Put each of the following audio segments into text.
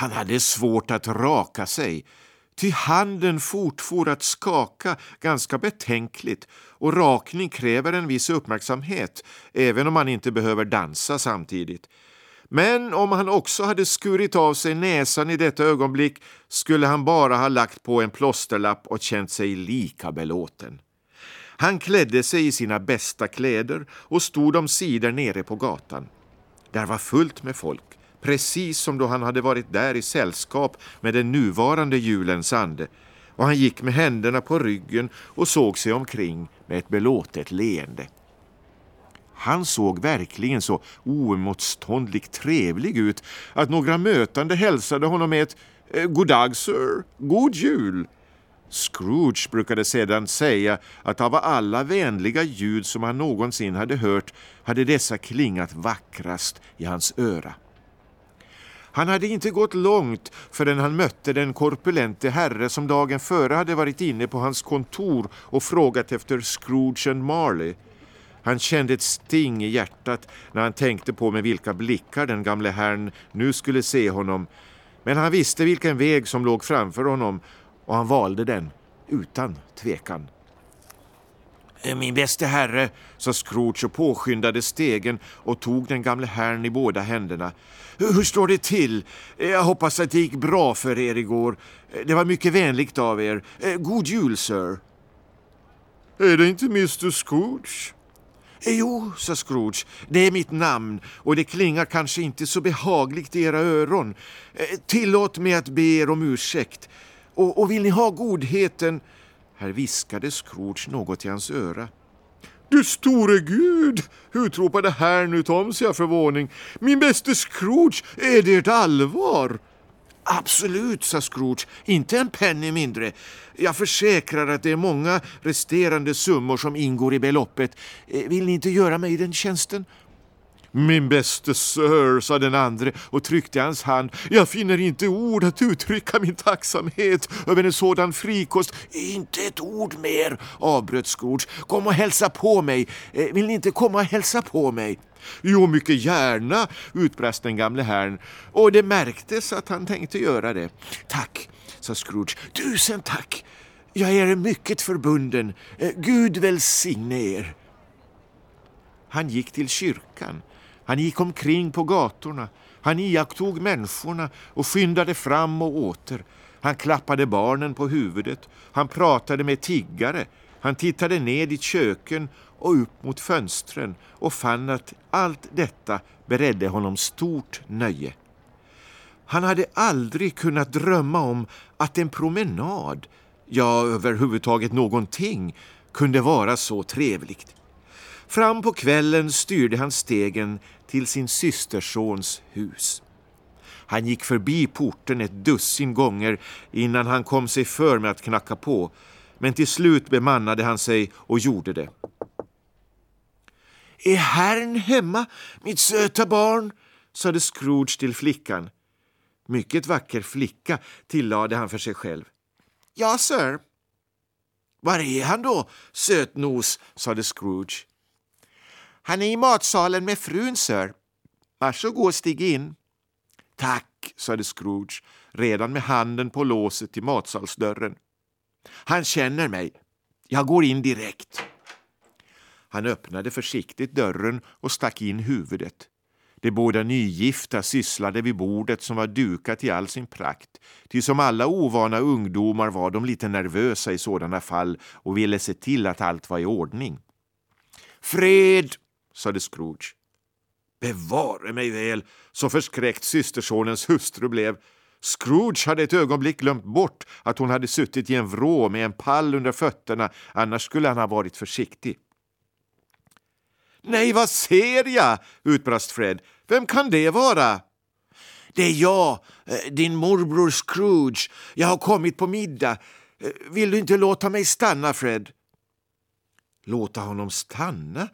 Han hade svårt att raka sig, ty handen fortfor att skaka ganska betänkligt och rakning kräver en viss uppmärksamhet, även om man inte behöver dansa samtidigt. Men om han också hade skurit av sig näsan i detta ögonblick skulle han bara ha lagt på en plåsterlapp och känt sig lika belåten. Han klädde sig i sina bästa kläder och stod om sidor nere på gatan. Där var fullt med folk, precis som då han hade varit där i sällskap med den nuvarande julens ande. Och han gick med händerna på ryggen och såg sig omkring med ett belåtet leende. Han såg verkligen så oemotståndligt trevlig ut att några mötande hälsade honom med ett eh, God dag, sir. God jul!” Scrooge brukade sedan säga att av alla vänliga ljud som han någonsin hade hört hade dessa klingat vackrast i hans öra. Han hade inte gått långt förrän han mötte den korpulente herre som dagen före hade varit inne på hans kontor och frågat efter Scrooge and Marley. Han kände ett sting i hjärtat när han tänkte på med vilka blickar den gamle herrn nu skulle se honom. Men han visste vilken väg som låg framför honom och han valde den utan tvekan. Eh, min bäste herre, sa Scrooge och påskyndade stegen och tog den gamle herrn i båda händerna. Hur står det till? Eh, jag hoppas att det gick bra för er igår. Eh, det var mycket vänligt av er. God jul, sir. Är det inte Mr Scrooge? Jo, sa Scrooge, det är mitt namn och det klingar kanske inte så behagligt i era öron. Tillåt mig att be er om ursäkt. Och, och vill ni ha godheten... Här viskade Scrooge något i hans öra. Du store Gud! utropade herrn utom sig av förvåning. Min bäste Scrooge, är det ett allvar? Absolut, sa Scrooge. Inte en penny mindre. Jag försäkrar att det är många resterande summor som ingår i beloppet. Eh, vill ni inte göra mig den tjänsten? Min bäste sir, sa den andre och tryckte hans hand. Jag finner inte ord att uttrycka min tacksamhet över en sådan frikost. Inte ett ord mer, avbröt Scrooge. Kom och hälsa på mig. Eh, vill ni inte komma och hälsa på mig? Jo, mycket gärna, utbrast den gamle herrn och det märktes att han tänkte göra det. Tack, sa Scrooge. Tusen tack. Jag är mycket förbunden. Eh, Gud välsigne er. Han gick till kyrkan han gick omkring på gatorna. Han iakttog människorna och skyndade fram och åter. Han klappade barnen på huvudet. Han pratade med tiggare. Han tittade ned i köken och upp mot fönstren och fann att allt detta beredde honom stort nöje. Han hade aldrig kunnat drömma om att en promenad, ja överhuvudtaget någonting, kunde vara så trevligt. Fram på kvällen styrde han stegen till sin systersons hus. Han gick förbi porten ett dussin gånger innan han kom sig för med att knacka på, men till slut bemannade han sig och gjorde det. Är herrn hemma, mitt söta barn? sade Scrooge till flickan. Mycket vacker flicka, tillade han för sig själv. Ja, sir. Var är han då, sötnos? sade Scrooge. Han är i matsalen med frun, sir. Varsågod och stig in. Tack, sade Scrooge, redan med handen på låset till matsalsdörren. Han känner mig. Jag går in direkt. Han öppnade försiktigt dörren och stack in huvudet. De båda nygifta sysslade vid bordet som var dukat i all sin prakt. Ty som alla ovana ungdomar var de lite nervösa i sådana fall och ville se till att allt var i ordning. Fred, sade Scrooge. Bevare mig väl, så förskräckt systersonens hustru blev. Scrooge hade ett ögonblick glömt bort att hon hade suttit i en vrå med en pall under fötterna, annars skulle han ha varit försiktig. Nej, vad ser jag? utbrast Fred. Vem kan det vara? Det är jag, eh, din morbror Scrooge. Jag har kommit på middag. Eh, vill du inte låta mig stanna, Fred? Låta honom stanna?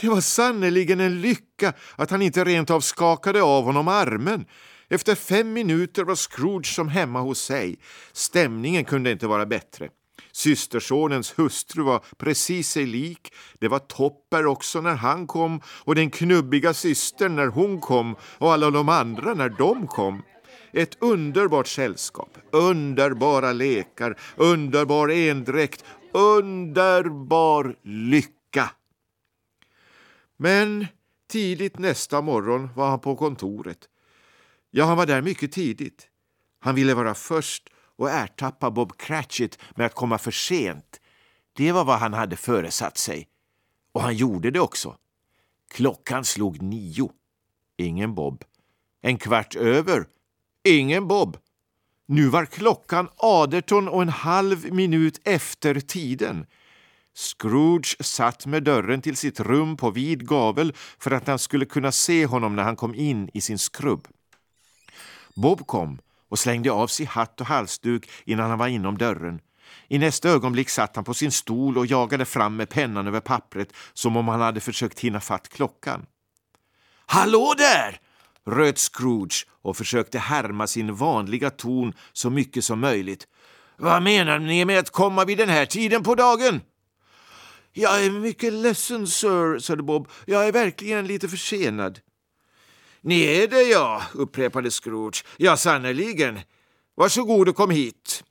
Det var sannerligen en lycka att han inte rent av skakade av honom armen. Efter fem minuter var Scrooge som hemma hos sig. Stämningen kunde inte vara bättre. Systersonens hustru var precis sig lik. Det var Topper också när han kom och den knubbiga systern när hon kom och alla de andra när de kom. Ett underbart sällskap, underbara lekar, underbar endräkt, underbar lycka. Men tidigt nästa morgon var han på kontoret. Ja, han var där mycket tidigt. Han ville vara först och ertappa Bob Cratchit med att komma för sent. Det var vad han hade föresatt sig. Och han gjorde det också. Klockan slog nio. Ingen Bob. En kvart över. Ingen Bob. Nu var klockan 18 och en halv minut efter tiden. Scrooge satt med dörren till sitt rum på vid gavel för att han skulle kunna se honom när han kom in i sin skrubb. Bob kom och slängde av sig hatt och halsduk innan han var inom dörren. I nästa ögonblick satt han på sin stol och jagade fram med pennan över pappret som om han hade försökt hinna fatt klockan. Hallå där! röt Scrooge och försökte härma sin vanliga ton så mycket som möjligt. Vad menar ni med att komma vid den här tiden på dagen? Jag är mycket ledsen, sir, sade Bob. Jag är verkligen lite försenad. Ni är det, ja, upprepade Scrooge. Ja, sannerligen. Varsågod och kom hit.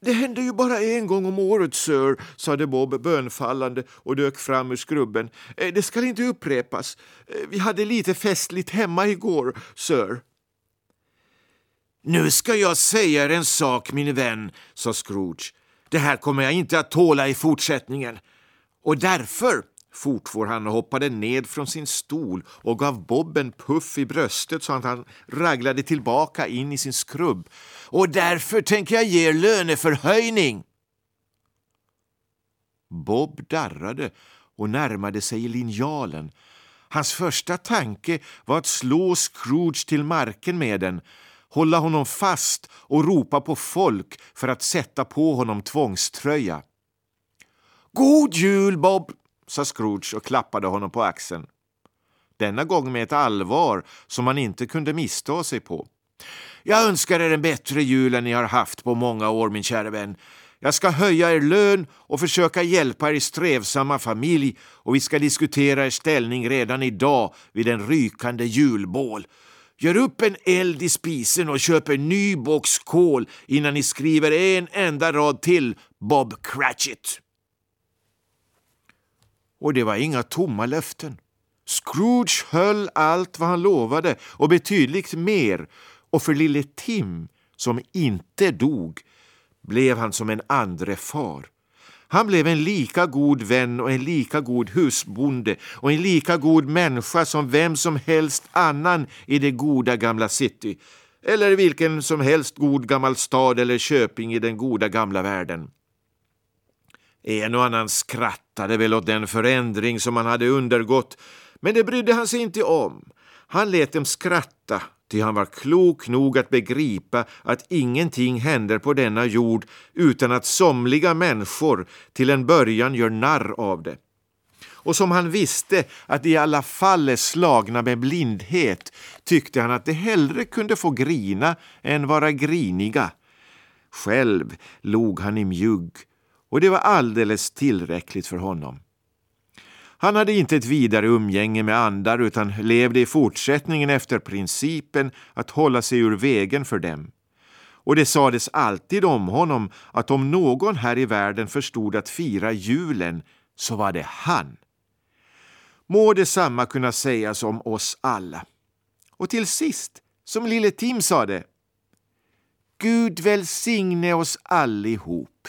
Det händer ju bara en gång om året, sir, sade Bob bönfallande och dök fram ur skrubben. Eh, det skall inte upprepas. Eh, vi hade lite festligt hemma igår, sir. Nu ska jag säga er en sak, min vän, sa Scrooge. Det här kommer jag inte att tåla i fortsättningen. Och därför fortfor han och hoppade ned från sin stol och gav Bob en puff i bröstet så att han raglade tillbaka in i sin skrubb. Och därför tänker jag ge er löneförhöjning. Bob darrade och närmade sig linjalen. Hans första tanke var att slå Scrooge till marken med den, hålla honom fast och ropa på folk för att sätta på honom tvångströja. God jul, Bob! sa Scrooge och klappade honom på axeln. Denna gång med ett allvar som man inte kunde missta sig på. Jag önskar er en bättre jul än ni har haft på många år, min kära vän. Jag ska höja er lön och försöka hjälpa er strävsamma familj och vi ska diskutera er ställning redan idag vid en rykande julbål. Gör upp en eld i spisen och köp en ny box kol innan ni skriver en enda rad till Bob Cratchit. Och det var inga tomma löften. Scrooge höll allt vad han lovade och betydligt mer och för lille Tim, som inte dog, blev han som en andre far. Han blev en lika god vän och en lika god husbonde och en lika god människa som vem som helst annan i det goda gamla city eller vilken som helst god gammal stad eller köping i den goda gamla världen. En och annan skrattade väl åt den förändring som han hade undergått, men det brydde han sig inte om. Han lät dem skratta, ty han var klok nog att begripa att ingenting händer på denna jord utan att somliga människor till en början gör narr av det. Och som han visste att de i alla fall är slagna med blindhet tyckte han att de hellre kunde få grina än vara griniga. Själv log han i mjugg och det var alldeles tillräckligt för honom. Han hade inte ett vidare umgänge med andar utan levde i fortsättningen efter principen att hålla sig ur vägen för dem. Och det sades alltid om honom att om någon här i världen förstod att fira julen så var det han. Må detsamma kunna sägas om oss alla. Och till sist, som lille Tim sade, Gud välsigne oss allihop.